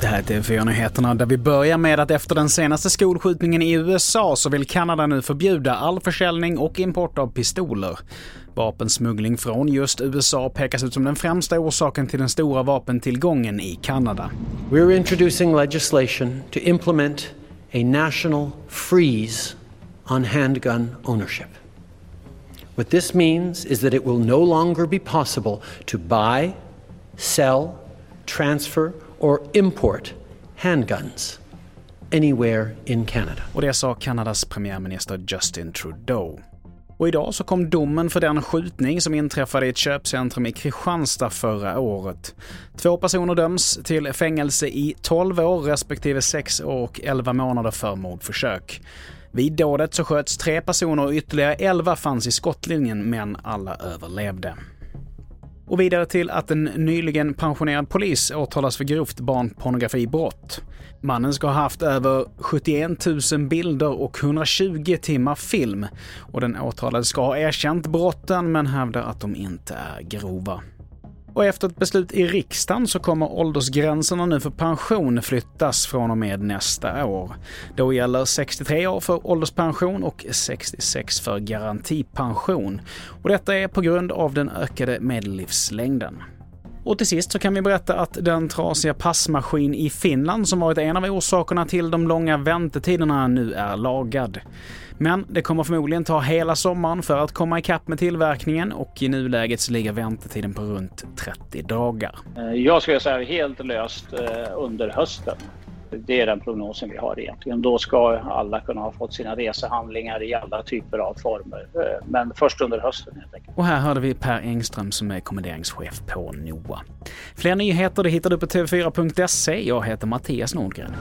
Det här är TV4-nyheterna där vi börjar med att efter den senaste skolskjutningen i USA så vill Kanada nu förbjuda all försäljning och import av pistoler. Vapensmuggling från just USA pekas ut som den främsta orsaken till den stora vapentillgången i Kanada. We're introducing legislation to implement a national freeze on handgun ownership. What this means is that it will no longer be possible to buy, sell, transfer or import handguns anywhere in Canada. Och det sa Kanadas premiärminister Justin Trudeau. Och idag så kom domen för den skjutning som inträffade i ett köpcentrum i Kristianstad förra året. Två personer döms till fängelse i 12 år respektive 6 år och 11 månader för mordförsök. Vid dådet så sköts tre personer och ytterligare 11 fanns i skottlinjen men alla överlevde. Och vidare till att en nyligen pensionerad polis åtalas för grovt barnpornografibrott. Mannen ska ha haft över 71 000 bilder och 120 timmar film och den åtalade ska ha erkänt brotten men hävdar att de inte är grova. Och efter ett beslut i riksdagen så kommer åldersgränserna nu för pension flyttas från och med nästa år. Då gäller 63 år för ålderspension och 66 för garantipension. Och detta är på grund av den ökade medellivslängden. Och till sist så kan vi berätta att den trasiga passmaskin i Finland som varit en av orsakerna till de långa väntetiderna nu är lagad. Men det kommer förmodligen ta hela sommaren för att komma ikapp med tillverkningen och i nuläget så ligger väntetiden på runt 30 dagar. Eh, jag skulle säga helt löst eh, under hösten. Det är den prognosen vi har egentligen. Då ska alla kunna ha fått sina resehandlingar i alla typer av former. Eh, men först under hösten helt enkelt. Och här hörde vi Per Engström som är kommenderingschef på NOA. Fler nyheter det hittar du på tv4.se. Jag heter Mattias Nordgren.